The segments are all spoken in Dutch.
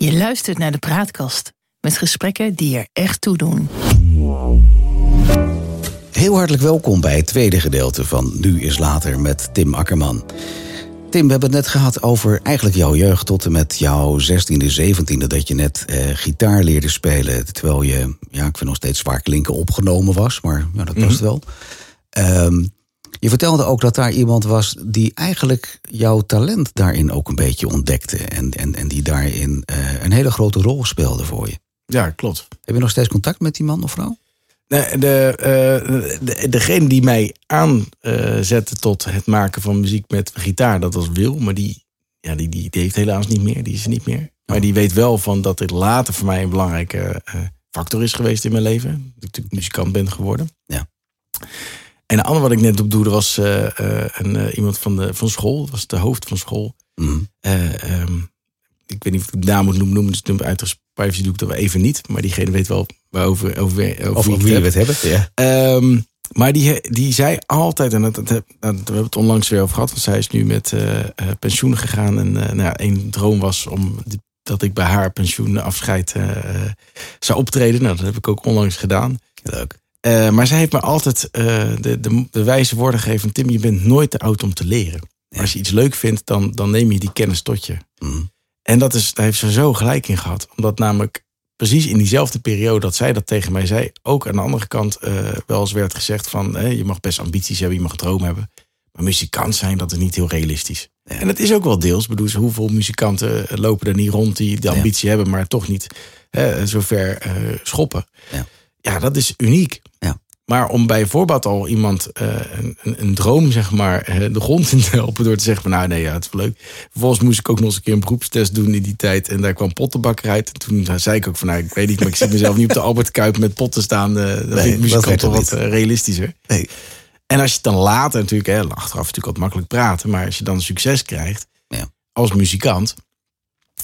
Je luistert naar de Praatkast met gesprekken die er echt toe doen. Heel hartelijk welkom bij het tweede gedeelte van Nu is Later met Tim Akkerman. Tim, we hebben het net gehad over eigenlijk jouw jeugd tot en met jouw 16e, 17e... dat je net eh, gitaar leerde spelen, terwijl je, ja, ik vind nog steeds zwaar klinken, opgenomen was. Maar ja, dat was het wel. Ehm, je vertelde ook dat daar iemand was die eigenlijk jouw talent daarin ook een beetje ontdekte. En, en, en die daarin eh, een hele grote rol speelde voor je. Ja, klopt. Heb je nog steeds contact met die man of vrouw? Nee, de, eh, de, degene die mij aanzette tot het maken van muziek met gitaar, dat was Wil. Maar die, ja, die, die, die heeft helaas niet meer, die is er niet meer. Maar die weet wel van dat dit later voor mij een belangrijke factor is geweest in mijn leven. Dat ik natuurlijk muzikant ben geworden. Ja. En de andere wat ik net opdoende was uh, een, iemand van, de, van school. Dat was de hoofd van school. Mm. Um, ik weet niet of ik de naam moet noemen. Dus uit privacy doe ik dat even niet. Maar diegene weet wel waarover over, over, wie we het hebben. Ja. Um, maar die, die zei altijd, en dat, dat, dat, we hebben het onlangs weer over gehad, want zij is nu met uh, pensioen gegaan. En uh, nou, een droom was om dat ik bij haar pensioenafscheid uh, zou optreden. Nou, dat heb ik ook onlangs gedaan. Leuk. Maar zij heeft me altijd de, de, de, wijze woorden gegeven: Tim, je bent nooit te oud om te leren. Ja. Als je iets leuk vindt, dan, dan neem je die kennis tot je. Mm. En dat is, daar heeft ze zo gelijk in gehad. Omdat namelijk precies in diezelfde periode dat zij dat tegen mij zei, ook aan de andere kant uh, wel eens werd gezegd van hè, je mag best ambities hebben, je mag droom hebben. Maar muzikant zijn, dat is niet heel realistisch. Ja. En dat is ook wel deels. Ik bedoel, hoeveel muzikanten lopen er niet rond die de ambitie ja. hebben, maar toch niet hè, zover schoppen. Ja. Ja, dat is uniek. Ja. Maar om bij voorbaat al iemand uh, een, een, droom, zeg maar, uh, de grond in te helpen door te zeggen van nou nee, ja, het is leuk. Vervolgens moest ik ook nog eens een keer een beroepstest doen in die tijd. En daar kwam pottenbakker uit. En toen zei ik ook van nou, ik weet niet, maar ik zie mezelf niet op de Albert Kuip met potten staan. Uh, dat nee, vind ik toch wat realistischer. Nee. En als je het dan later natuurlijk, hè, achteraf natuurlijk wat makkelijk praten. Maar als je dan succes krijgt ja. als muzikant,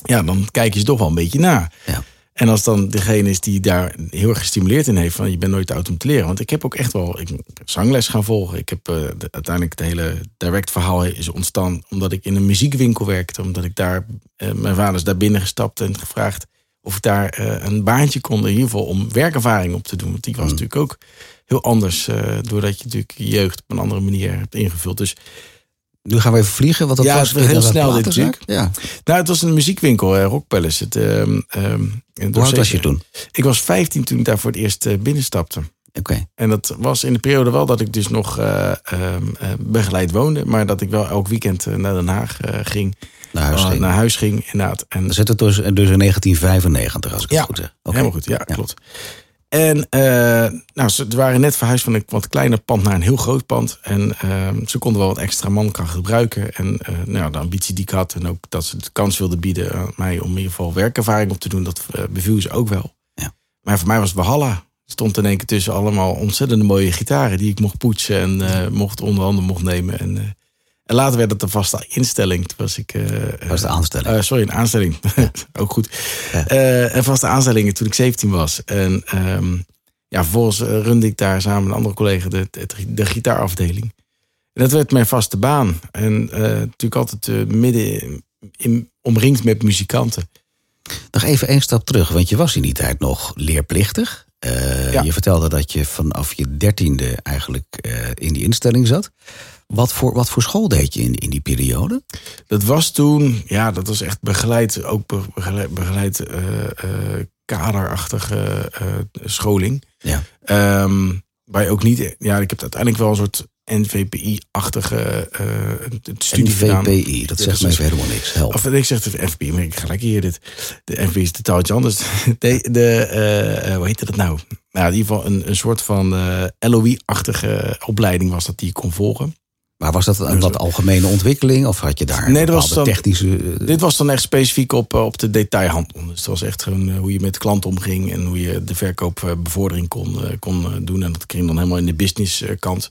ja, dan kijk je ze toch wel een beetje na. Ja. En als dan degene is die daar heel erg gestimuleerd in heeft, van je bent nooit oud om te leren. Want ik heb ook echt wel ik zangles gaan volgen. Ik heb uh, de, uiteindelijk het hele direct verhaal is ontstaan omdat ik in een muziekwinkel werkte. Omdat ik daar, uh, mijn vader is daar binnen gestapt en gevraagd of ik daar uh, een baantje kon, in ieder geval om werkervaring op te doen. Want die was mm. natuurlijk ook heel anders, doordat je natuurlijk je jeugd op een andere manier hebt ingevuld. Dus nu gaan we even vliegen, want dat ja, was het heel snel dit natuurlijk. Ja. Nou, het was een muziekwinkel, uh, Rock Palace. Het, uh, um, Hoe oud was je toen? Ik was 15 toen ik daar voor het eerst uh, binnenstapte. Oké. Okay. En dat was in de periode wel dat ik dus nog uh, begeleid woonde, maar dat ik wel elk weekend naar Den Haag ging. Naar huis, ging. naar huis ging, inderdaad. En dan zit het dus, dus in 1995, als ik het ja, goed zeg. Okay. Helemaal goed, ja, ja. klopt. En uh, nou, ze waren net verhuisd van een wat kleiner pand naar een heel groot pand. En uh, ze konden wel wat extra mankracht gebruiken. En uh, nou, de ambitie die ik had en ook dat ze de kans wilden bieden aan mij om in ieder geval werkervaring op te doen, dat beviel ze ook wel. Ja. Maar voor mij was het Valhalla. Stond in één keer tussen allemaal ontzettende mooie gitaren die ik mocht poetsen en mocht onder andere mocht nemen. En, en later werd het een vaste instelling. Toen was ik. Uh, was de aanstelling? Uh, sorry, een aanstelling. Ook goed. Ja. Uh, een vaste aanstelling toen ik 17 was. En um, ja, vervolgens runde ik daar samen met een andere collega de, de, de gitaarafdeling. En dat werd mijn vaste baan. En natuurlijk altijd midden in, omringd met muzikanten. Nog even één stap terug, want je was in die tijd nog leerplichtig. Ja. Je vertelde dat je vanaf je dertiende eigenlijk in die instelling zat. Wat voor, wat voor school deed je in, in die periode? Dat was toen, ja, dat was echt begeleid, ook begeleid, begeleid uh, uh, kaderachtige uh, scholing. Ja. Um, waar je ook niet, ja, ik heb uiteindelijk wel een soort NVPI-achtige uh, studie gedaan. NVPI, dat zegt mij helemaal niks. Help. Of ik zeg de FPI, maar ik gelijk hier dit. De FPI is totaal iets anders. De, de uh, hoe heette dat nou? Nou, in ieder geval een, een soort van uh, LOE-achtige opleiding was dat die je kon volgen. Maar was dat een wat algemene ontwikkeling of had je daar nee, dat was dan, technische... Dit was dan echt specifiek op, op de detailhandel. Dus het was echt gewoon hoe je met de klant omging... en hoe je de verkoopbevordering kon, kon doen. En dat ging dan helemaal in de businesskant.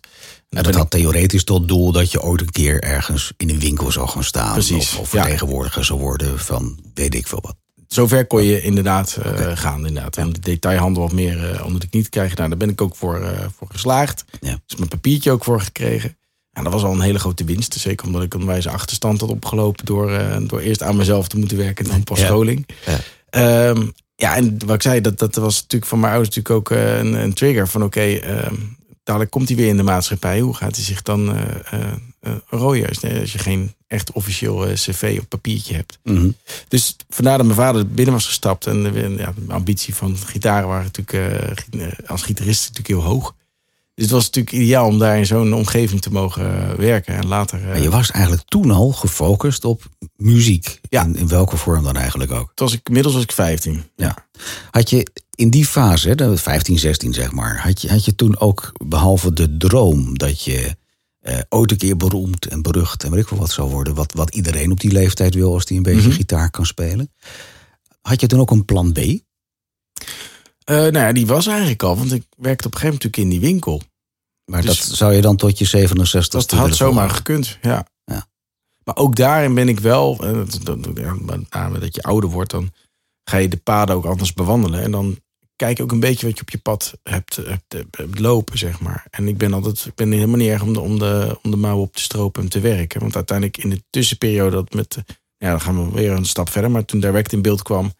En dat had theoretisch tot doel dat je ooit een keer ergens in een winkel zou gaan staan. Precies, of, of vertegenwoordiger ja. zou worden van weet ik veel wat. Zover kon je inderdaad uh, okay. gaan. Inderdaad. En de detailhandel wat meer uh, onder de knie te krijgen. Nou, daar ben ik ook voor, uh, voor geslaagd. Ja. Dus mijn papiertje ook voor gekregen. En dat was al een hele grote winst. Zeker omdat ik een wijze achterstand had opgelopen door, uh, door eerst aan mezelf te moeten werken en dan pas scholing. Ja. Ehm, ja, en wat ik zei, dat, dat was natuurlijk van mijn ouders natuurlijk ook uh, een, een, trigger van oké, okay, ehm, dadelijk komt hij weer in de maatschappij. Hoe gaat hij zich dan uh, rooien als, als, je geen echt officieel cv op papiertje hebt? Mhm. Dus vandaar dat mijn vader binnen was gestapt en ja, de ambitie van gitaren waren natuurlijk als gitarist natuurlijk heel hoog. Dus het was natuurlijk ideaal om daar in zo'n omgeving te mogen werken. En later. Maar je was eigenlijk toen al gefocust op muziek. Ja. In, in welke vorm dan eigenlijk ook? Toen was ik, inmiddels was ik 15. Ja. Had je in die fase, de 15, 16 zeg maar, had je, had je toen ook behalve de droom dat je uh, ooit een keer beroemd en berucht en weet ik wel wat zou worden, wat, wat iedereen op die leeftijd wil als die een beetje Mhm. gitaar kan spelen. Had je toen ook een plan B? Uh, nou ja, die was eigenlijk al, want ik werkte op een gegeven moment natuurlijk in die winkel. Maar Dus- dat zou je dan tot je 67 Dat had zomaar gekund, ja. Ja. Maar ook daarin ben ik wel, eh, dat, dat, ja, dat je ouder wordt, dan ga je de paden ook anders bewandelen. En dan kijk je ook een beetje wat je op je pad hebt, hebt, hebt lopen, zeg maar. En ik ben altijd, ik ben helemaal niet erg om de, om de, om de mouw op te stropen en te werken. Want uiteindelijk in de tussenperiode, dat met, eh, ja, dan gaan we weer een stap verder. Maar toen Direct in beeld kwam,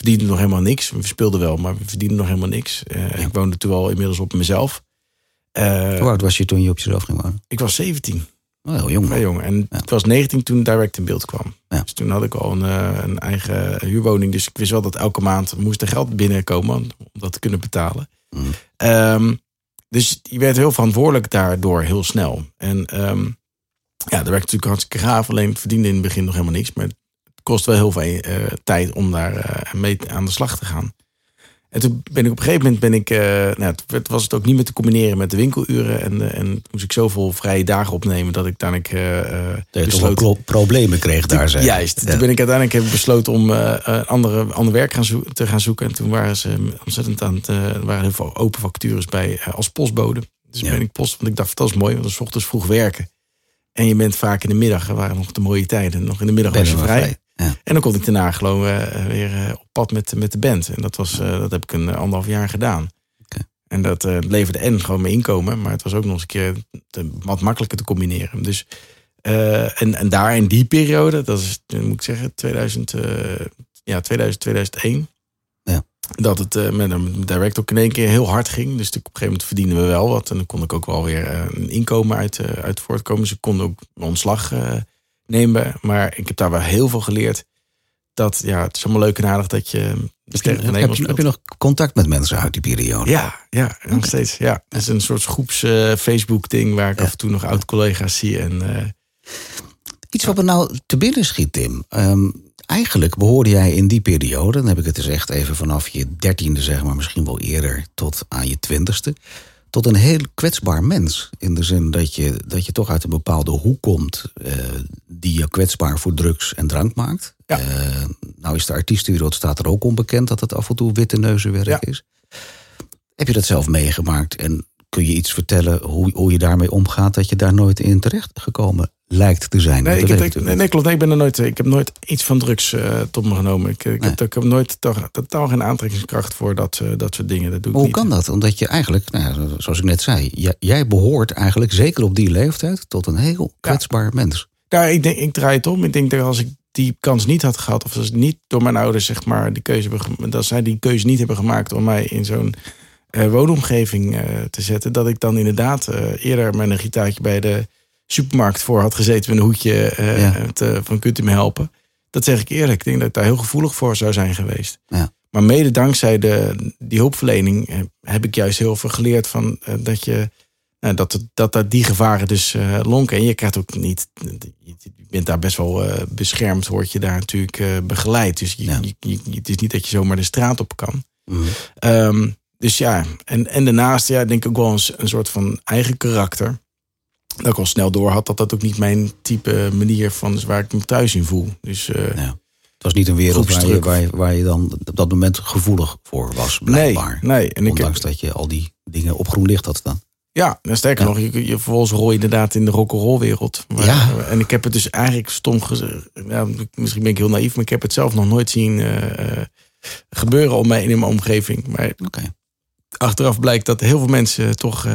verdiende nog helemaal niks. We speelden wel, maar we verdienden nog helemaal niks. Eh, Ik woonde toen al inmiddels op mezelf. Eh, Hoe oud was je toen je op jezelf ging wonen? ik was 17. Oh, heel jong. Vrij jong. En Ja. ik was 19 toen Direct in beeld kwam. Ja. Dus toen had ik al een, eh, een eigen huurwoning. Dus ik wist wel dat elke maand moest er geld binnenkomen om dat te kunnen betalen. Mm. Ehm, dus je werd heel verantwoordelijk daardoor heel snel. En ehm, ja, dat werkte natuurlijk hartstikke gaaf. Alleen verdiende in het begin nog helemaal niks. Maar kost wel heel veel eh, tijd om daar eh, mee aan de slag te gaan. En toen ben ik op een gegeven moment ben ik, eh, nou, het was het ook niet meer te combineren met de winkeluren. En, en moest ik zoveel vrije dagen opnemen dat ik uiteindelijk wel besloot. pro- problemen kreeg daar zijn. Juist. Ja. Toen ben ik uiteindelijk heb ik besloten om eh, andere, ander werk gaan te gaan zoeken. En toen waren ze ontzettend aan het, waren heel veel open vacatures bij als postbode. Dus Ja. ben ik post, want ik dacht dat is mooi, want dan 's ochtends vroeg werken. En je bent vaak in de middag, er waren nog de mooie tijden. Nog in de middag Ben was je vrij. Ja. En dan kon ik daarna gewoon eh, weer eh, op pad met, met de band. En dat, was, eh, dat heb ik een anderhalf jaar gedaan. En dat leverde en gewoon mijn inkomen. Maar het was ook nog eens een keer te, wat makkelijker te combineren. Dus, en, en daar in die periode, dat is, moet ik zeggen, 2000, eh, ja, 2000, 2001. Ja. Dat het met een direct ook in één keer heel hard ging. Dus op een gegeven moment verdienden we wel wat. En dan kon ik ook wel weer een inkomen uit, uit voortkomen. Ze konden ook ontslag nemen. Maar ik heb daar wel heel veel geleerd. Dat ja, het is allemaal leuk en aardig dat je Heb je, heb, je, heb je nog contact met mensen uit die periode? ja, ja, nog steeds. Ja. Het is een soort groeps eh, Facebook ding waar ik Ja. af en toe nog oud collega's zie. En eh, Iets wat me nou te binnen schiet, Tim. Ehm, eigenlijk behoorde jij in die periode, dan heb ik het dus echt even vanaf je dertiende, zeg maar, misschien wel eerder, tot aan je twintigste, tot een heel kwetsbaar mens. In de zin dat je, dat je toch uit een bepaalde hoek komt eh, die je kwetsbaar voor drugs en drank maakt. Ja. Eh, nou is de artiestenwereld staat er ook onbekend dat het af en toe witte neuzenwerk Ja. is. Heb je dat zelf meegemaakt en kun je iets vertellen hoe, hoe je daarmee omgaat dat je daar nooit in terecht gekomen lijkt te zijn? nee, ik heb, weet nee, klopt. Nee, ik, ben er nooit, ik heb nooit iets van drugs eh, tot me genomen. Ik, ik, Nee. heb, ik heb nooit totaal geen aantrekkingskracht voor dat, eh, dat soort dingen. Dat doe ik hoe niet. kan dat? Omdat je eigenlijk, nou, ja, zoals ik net zei, jij, jij behoort eigenlijk zeker op die leeftijd tot een heel kwetsbaar mens. Nou, ik, denk, ik draai het om. Ik denk dat als ik die kans niet had gehad, of als niet door mijn ouders, zeg maar, die keuze hebben, dat zij die keuze niet hebben gemaakt om mij in zo'n eh, woonomgeving te zetten, dat ik dan inderdaad eerder een gitaartje bij de supermarkt voor had gezeten met een hoedje eh, Ja. te- van kunt u me helpen. Dat zeg ik eerlijk. Ik denk dat ik daar heel gevoelig voor zou zijn geweest. Ja. Maar mede dankzij de, die hulpverlening eh, heb ik juist heel veel geleerd van eh, dat je nou, dat, dat, dat die gevaren dus eh, lonken. En je krijgt ook niet. Je bent daar best wel eh, beschermd, wordt je daar natuurlijk eh, begeleid. Dus je, Ja. je, je- het is niet dat je zomaar de straat op kan. Mhm. Ehm, dus ja, en, en daarnaast, ja, denk ik ook wel een, s- een soort van eigen karakter. Dat ik al snel door had dat dat ook niet mijn type manier van is waar ik me thuis in voel. Dus eh, Ja. Het was niet een wereld waar je, waar, je, waar je dan op dat moment gevoelig voor was, nee, blijkbaar. nee. En ik, Ondanks dat je al die dingen op groen licht had staan. Ja, en sterker Ja. nog, je, je vervolgens rol je inderdaad in de rock'n'roll wereld. Maar- Ja. En ik heb het dus eigenlijk stom gezegd. Ja, misschien ben ik heel naïef, maar ik heb het zelf nog nooit zien eh, eh, gebeuren om mij in mijn omgeving. Maar achteraf blijkt dat heel veel mensen toch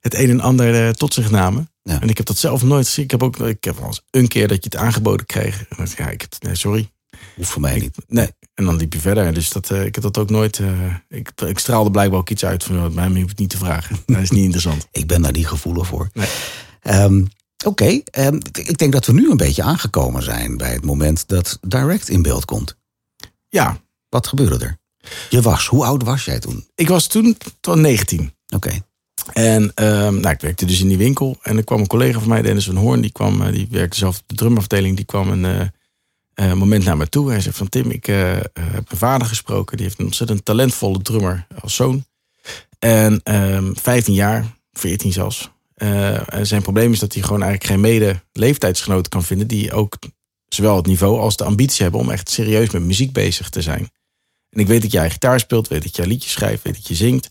het een en ander eh, tot zich namen. Ja. En ik heb dat zelf nooit gezien. Ik heb ook ik heb wel eens een keer dat je het aangeboden kreeg. En ja, ik heb, nee, sorry. Hoeft voor mij niet. Nee. En dan liep je verder. Dus dat, eh, ik heb dat ook nooit. eh, ik, ik straalde blijkbaar ook iets uit van "Oh, mij hoef je het niet te vragen. Dat is niet interessant. Ik ben daar niet gevoelig voor. Nee. Ehm, Oké, ehm, ik denk dat we nu een beetje aangekomen zijn bij het moment dat Direct in beeld komt. Ja, Wat gebeurde er? Je was, hoe oud was jij toen? ik was toen tot 19. Oké, En ehm, nou, ik werkte dus in die winkel. En er kwam een collega van mij, Dennis van Hoorn. Die, kwam, eh, die werkte zelf op de drumafdeling. Die kwam een eh, eh, moment naar me toe. Hij zei van Tim, ik heb mijn vader gesproken. Die heeft een ontzettend talentvolle drummer als zoon. En ehm 15 jaar, 14 zelfs. Zijn probleem is dat hij gewoon eigenlijk geen mede-leeftijdsgenoten kan vinden. Die ook zowel het niveau als de ambitie hebben om echt serieus met muziek bezig te zijn. En ik weet dat jij gitaar speelt, weet dat jij liedjes schrijft, weet dat je zingt.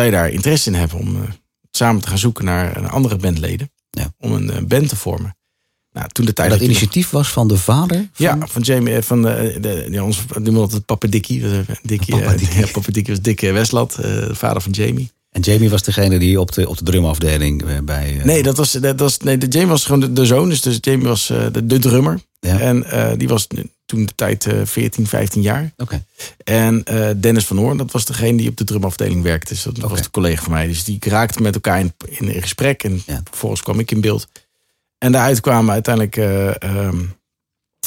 Je daar interesse in hebben om eh, samen te gaan zoeken naar andere bandleden? Ja. Om een eh, band te vormen. Nou, toen de tijd dat nog- initiatief was van de vader? Van... ja, van Jamie, eh, van de, de, ja, ons noemen we altijd Papa Dickie. Dickie, Papa Dickie. ja, Papa Dickie was Dick eh, de vader van Jamie. En Jamie was degene die op de, op de drumafdeling bij... Nee, dat was, dat was, nee de Jamie was gewoon de, de zoon. Dus, dus Jamie was de, de drummer. Ja. En eh, die was toen de tijd eh 14, 15 jaar. Oké, En eh, Dennis van Hoorn, dat was degene die op de drumafdeling werkte. Dus dat was de collega van mij. Dus die raakten met elkaar in, in gesprek. En Ja. vervolgens kwam ik in beeld. En daaruit kwamen uiteindelijk ehm,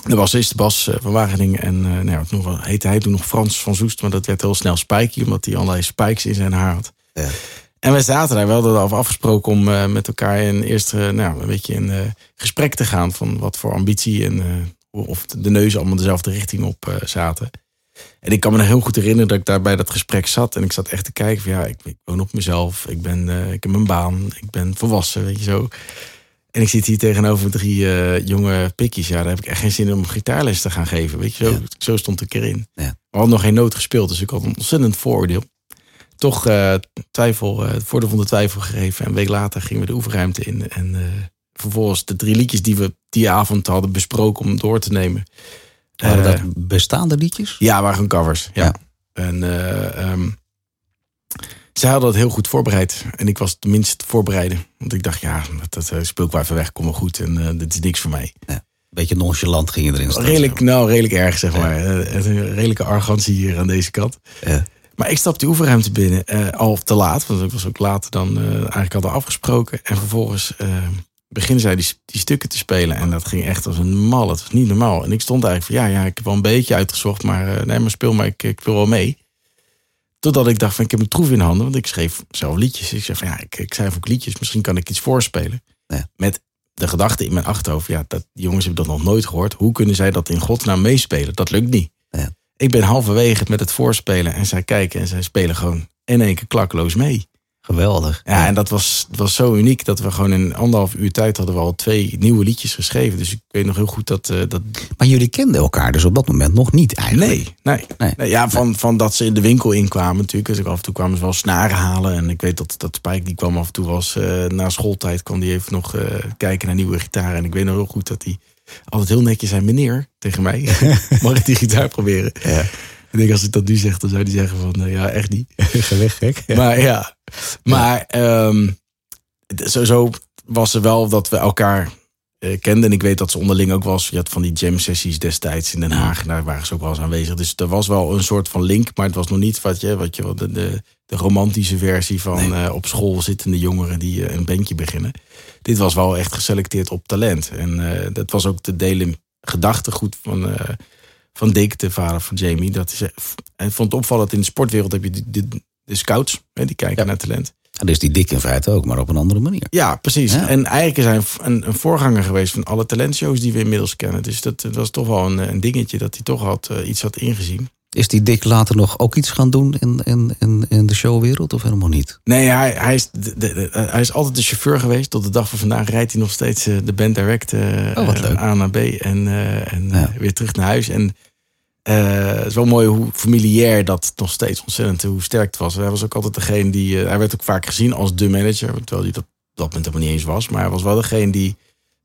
de bassist Bas van Wageningen. En nou, nog heette hij toen nog Frans van Zoest. Maar dat werd heel snel Spikey, omdat hij allerlei spikes in zijn haar had. Ja. En we zaten daar, we hadden erover afgesproken om eh, met elkaar in eerst eh, nou, een beetje in eh, gesprek te gaan. Van wat voor ambitie en of de neuzen allemaal dezelfde richting op zaten. En ik kan me nog heel goed herinneren dat ik daar bij dat gesprek zat. En ik zat echt te kijken van ja, ik, ik woon op mezelf. Ik, ben, ik heb mijn baan. Ik ben volwassen, weet je zo. En ik zit hier tegenover drie jonge pikjes. Ja, daar heb ik echt geen zin om gitaarles te gaan geven. Weet je, zo, Ja. zo stond ik erin. Ja. We hadden nog geen noot gespeeld, dus ik had een ontzettend vooroordeel. Toch eh, twijfel, het voordeel van de twijfel gegeven. En een week later gingen we de oefenruimte in. En eh, vervolgens de drie liedjes die we die avond hadden besproken om door te nemen. waren dat bestaande liedjes? ja, waren gewoon covers. Ja. Ja. En eh, ehm, zij hadden het heel goed voorbereid. En ik was het minst voorbereiden. Want ik dacht, ja, dat, dat speel ik wel even weg. Kom wel goed. En dit is niks voor mij. Beetje nonchalant ging je erin staan. Redelijk, nou, redelijk erg, zeg maar. Een redelijke arrogantie hier aan deze kant. Ja. Maar ik stap die oefenruimte binnen, eh, al te laat. Want ik was ook later dan eh, eigenlijk hadden afgesproken. En vervolgens eh, beginnen zij die, die stukken te spelen. En dat ging echt als een mal. Het was niet normaal. En ik stond eigenlijk van, ja, ja ik heb wel een beetje uitgezocht. Maar nee, maar speel maar, ik, ik wil wel mee. Totdat ik dacht van, ik heb een troef in handen. Want ik schreef zelf liedjes. Ik zei van, ja, ik, ik schrijf ook liedjes. Misschien kan ik iets voorspelen. Ja. Met de gedachte in mijn achterhoofd. Ja, dat, die jongens hebben dat nog nooit gehoord. Hoe kunnen zij dat in godsnaam meespelen? Dat lukt niet. Ja. Ik ben halverwege met het voorspelen. En zij kijken en zij spelen gewoon in één keer klakloos mee. Geweldig. Ja, en dat was, was zo uniek dat we gewoon in anderhalf uur tijd hadden we al twee nieuwe liedjes geschreven. Dus ik weet nog heel goed dat. eh, dat Maar jullie kenden elkaar dus op dat moment nog niet eigenlijk? nee, nee. Nee. nee ja, van, van dat ze in de winkel inkwamen natuurlijk. Dus ik af en toe kwamen ze wel snaren halen. En ik weet dat, dat Spike die kwam af en toe was eh, na schooltijd. kwam die even nog eh, kijken naar nieuwe gitaren. En ik weet nog heel goed dat hij altijd heel netjes zei: Meneer, tegen mij, mag ik die gitaar proberen? Ja. Ik denk als ik dat nu zeg, dan zou hij zeggen: van eh, ja, echt niet. Ga weg, gek. Ja. Maar ja, maar ehm, het- sowieso was er wel dat we elkaar eh, kenden. En ik weet dat ze onderling ook was. Je had van die jam sessies destijds in Den Haag. Daar waren ze ook wel eens aanwezig. Dus er was wel een soort van link. Maar het was nog niet wat je, wat je de, de, de romantische versie van eh, op school zittende jongeren die eh, een bandje beginnen. Dit was wel echt geselecteerd op talent. En eh, dat was ook de delen gedachtegoed van, van Dick, de vader van Jamie. Dat is, hij vond het opvallend in de sportwereld heb je de, de, de scouts, hè, die kijken Ja. naar talent. Dat is die dik in feite ook, maar op een andere manier. Ja, precies. Ja. En eigenlijk is hij een, een, voorganger geweest van alle talentshows die we inmiddels kennen. Dus dat, dat was toch wel een, een dingetje dat hij toch had, iets had ingezien. Is die dik later nog ook iets gaan doen in, in, in, in de showwereld of helemaal niet? Nee, hij, hij, is de, hij is altijd de chauffeur geweest. Tot de dag van vandaag rijdt hij nog steeds eh, de band direct eh, Oh, wat leuk. A naar B en, eh, en Ja. weer terug naar huis. En eh, het is wel mooi hoe familiair dat nog steeds ontzettend, hoe sterk het was. Hij was ook altijd degene die, hij werd ook vaak gezien als de manager. Terwijl hij dat op dat moment helemaal niet eens was. Maar hij was wel degene die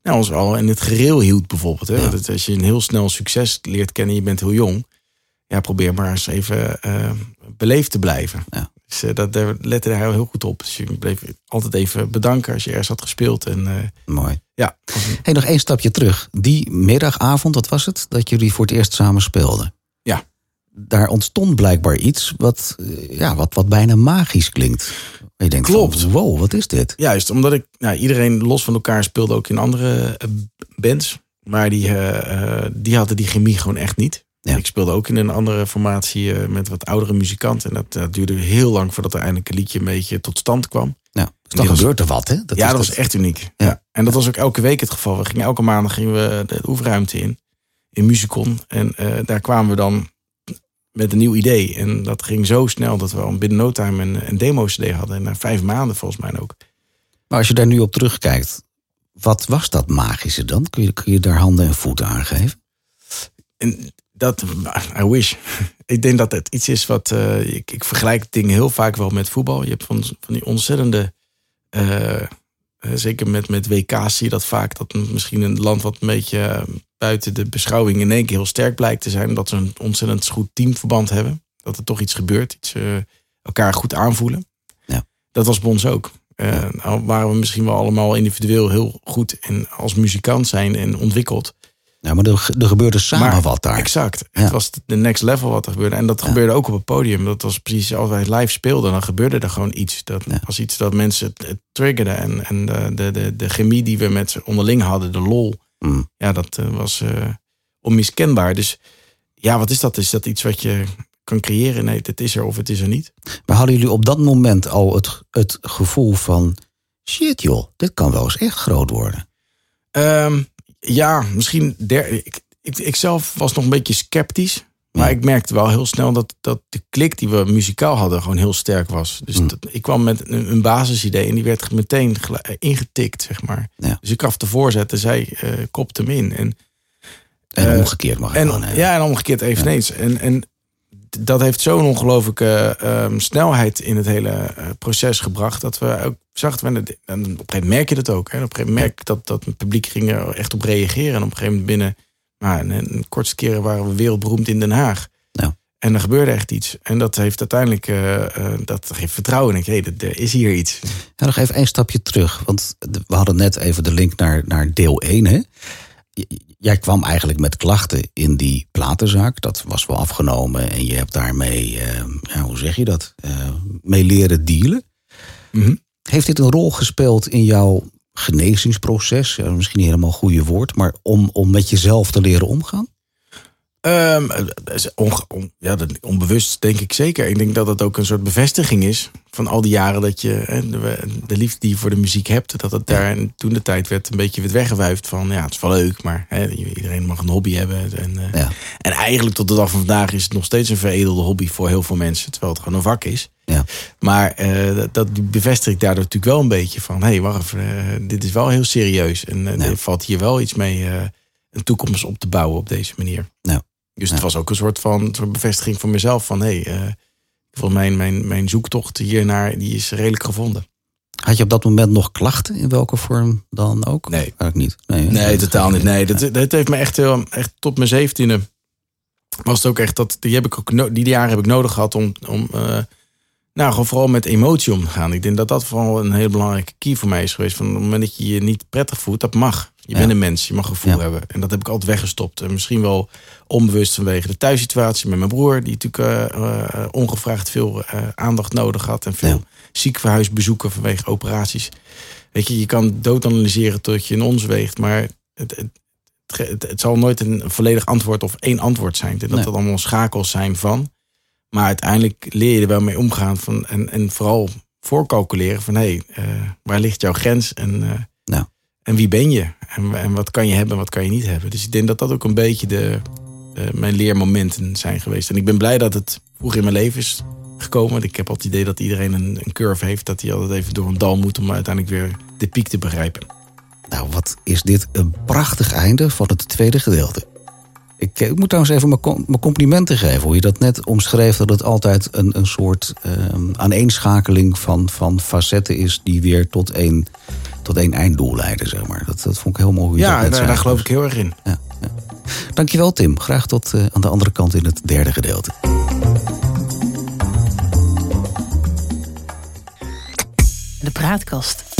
nou, ons al in het gereel hield bijvoorbeeld. Hè? Ja. Dat als je een heel snel succes leert kennen, je bent heel jong. Ja, probeer maar eens even eh, beleefd te blijven. Ja. Dus uh, dat, daar lette hij heel goed op. Dus je bleef altijd even bedanken als je ergens had gespeeld. En, uh, Mooi. Ja. Hey, nog één stapje terug. Die middagavond, wat was het? Dat jullie voor het eerst samen speelden. Ja. Daar ontstond blijkbaar iets wat, ja, wat, wat bijna magisch klinkt. Je denkt Klopt. Van, wow, wat is dit? Juist, omdat ik, nou, iedereen los van elkaar speelde ook in andere bands. Maar die, die hadden die chemie gewoon echt niet. Ja. Ik speelde ook in een andere formatie uh, met wat oudere muzikanten. En dat, dat, duurde heel lang voordat er eindelijk een liedje een beetje tot stand kwam. Ja, dus dan gebeurt er wat, hè? Dat ja, dat was echt uniek. Ja. ja. En dat was ook elke week het geval. We gingen elke maandag gingen we de oefenruimte in, in Musicon. En daar kwamen we dan met een nieuw idee. En dat ging zo snel dat we al binnen no time een, een demo-cd hadden. En na vijf maanden volgens mij ook. Maar als je daar nu op terugkijkt, wat was dat magische dan? Kun je, kun je daar handen en voeten aan geven? En dat, I wish. Ik denk dat het iets is wat, uh, ik, ik vergelijk dingen heel vaak wel met voetbal. Je hebt van, van die ontzettende, uh, zeker met, met WK's zie je dat vaak, dat misschien een land wat een beetje buiten de beschouwing in één keer heel sterk blijkt te zijn. Dat ze een ontzettend goed teamverband hebben. Dat er toch iets gebeurt, iets uh, elkaar goed aanvoelen. Ja. Dat was bij ons ook. Uh, nou waren we misschien wel allemaal individueel heel goed en als muzikant zijn en ontwikkeld. Ja, maar er, er gebeurde samen maar, wat daar. Exact. Ja. Het was de next level wat er gebeurde. En dat ja. gebeurde ook op het podium. Dat was precies als wij het live speelden, dan gebeurde er gewoon iets. Dat ja. was iets dat mensen het, triggerden. En, en de, de, de, de chemie die we met ze onderling hadden, de lol. Mm. Ja, dat uh, was uh, onmiskenbaar. Dus ja, wat is dat? Is dat iets wat je kan creëren? Nee, het is er of het is er niet. Maar hadden jullie op dat moment al het, het gevoel van... shit joh, dit kan wel eens echt groot worden? Um, ja, misschien. Der, ik, ik, ik zelf was nog een beetje sceptisch. Maar ja. ik merkte wel heel snel dat, dat de klik die we muzikaal hadden gewoon heel sterk was. Dus dat, ik kwam met een, een basisidee en die werd meteen ingetikt, zeg maar. Ja. Dus ik gaf de voorzet en zij uh, kopte hem in. En, en omgekeerd mag en, dan, Ja, en omgekeerd eveneens. En, en dat heeft zo'n ongelooflijke um, snelheid in het hele uh, proces gebracht. Dat we ook zagen, en op een gegeven moment merk je dat ook. Hè? Op een gegeven moment merk ik dat, dat het publiek ging er echt op reageren. En op een gegeven moment binnen maar een, een kortste keren waren we wereldberoemd in Den Haag. Ja. En er gebeurde echt iets. En dat heeft uiteindelijk, uh, uh, dat geeft vertrouwen. En ik, hey, er is hier iets. Ja, nog even één stapje terug. Want we hadden net even de link naar, naar deel 1. Hè? Jij kwam eigenlijk met klachten in die platenzaak. Dat was wel afgenomen. En je hebt daarmee, uh, ja, hoe zeg je dat? mee leren dealen. Mm -hmm. Heeft dit een rol gespeeld in jouw genezingsproces? Ja, misschien niet helemaal een goede woord. Maar om, om met jezelf te leren omgaan? Um, on, on, ja, onbewust denk ik zeker. Ik denk dat het ook een soort bevestiging is van al die jaren dat je hè, de, de, liefde die je voor de muziek hebt, dat het daar ja. toen de tijd werd een beetje werd weggewuifd van ja, het is wel leuk, maar hè, iedereen mag een hobby hebben. En, uh, ja. en eigenlijk tot de dag van vandaag is het nog steeds een veredelde hobby voor heel veel mensen, terwijl het gewoon een vak is. Ja. Maar uh, dat, dat bevestig ik daardoor natuurlijk wel een beetje van hé, hey, wacht even, uh, dit is wel heel serieus en er valt hier wel iets mee een toekomst op te bouwen op deze manier. Ja. Dus het was ook een soort van soort bevestiging voor mezelf van hé, hey, uh, volgens mijn, mijn, mijn zoektocht hiernaar die is redelijk gevonden. Had je op dat moment nog klachten in welke vorm dan ook? Nee, eigenlijk niet. Nee, nee, nee totaal niet. Nee, dat, dat heeft me echt, heel, echt tot mijn zeventiende was het ook echt dat die heb ik ook die jaren heb ik nodig gehad om, om uh, nou gewoon vooral met emotie om te gaan. Ik denk dat dat vooral een hele belangrijke key voor mij is geweest. Van op het moment dat je je niet prettig voelt, dat mag. Je ja. bent een mens, je mag gevoel ja. hebben. En dat heb ik altijd weggestopt. En misschien wel onbewust vanwege de thuissituatie met mijn broer, die natuurlijk uh, uh, ongevraagd veel uh, aandacht nodig had. En veel ja. ziekenhuisbezoeken vanwege operaties. Weet je, je kan doodanalyseren tot je in ons weegt, maar het, het, het, het, zal nooit een volledig antwoord of één antwoord zijn. Dat nee. dat allemaal schakels zijn van. Maar uiteindelijk leer je er wel mee omgaan van, en, en vooral voorcalculeren van hé, hey, waar ligt jouw grens? En, nou. En wie ben je? En, en, wat kan je hebben en wat kan je niet hebben? Dus ik denk dat dat ook een beetje de, uh, mijn leermomenten zijn geweest. En ik ben blij dat het vroeg in mijn leven is gekomen. Ik heb altijd het idee dat iedereen een, een curve heeft. Dat hij altijd even door een dal moet om uiteindelijk weer de piek te begrijpen. Nou, wat is dit een prachtig einde van het tweede gedeelte. Ik, ik moet trouwens even mijn complimenten geven. Hoe je dat net omschreef, dat het altijd een, een soort um, aaneenschakeling van, van facetten is... die weer tot één, tot één einddoel leiden, zeg maar. Dat, dat vond ik heel mooi. Ja, daar, eh, daar, geloof ik dus- heel erg in. Ja, ja. Dankjewel Tim. Graag tot eh, aan de andere kant in het derde gedeelte. De praatkast.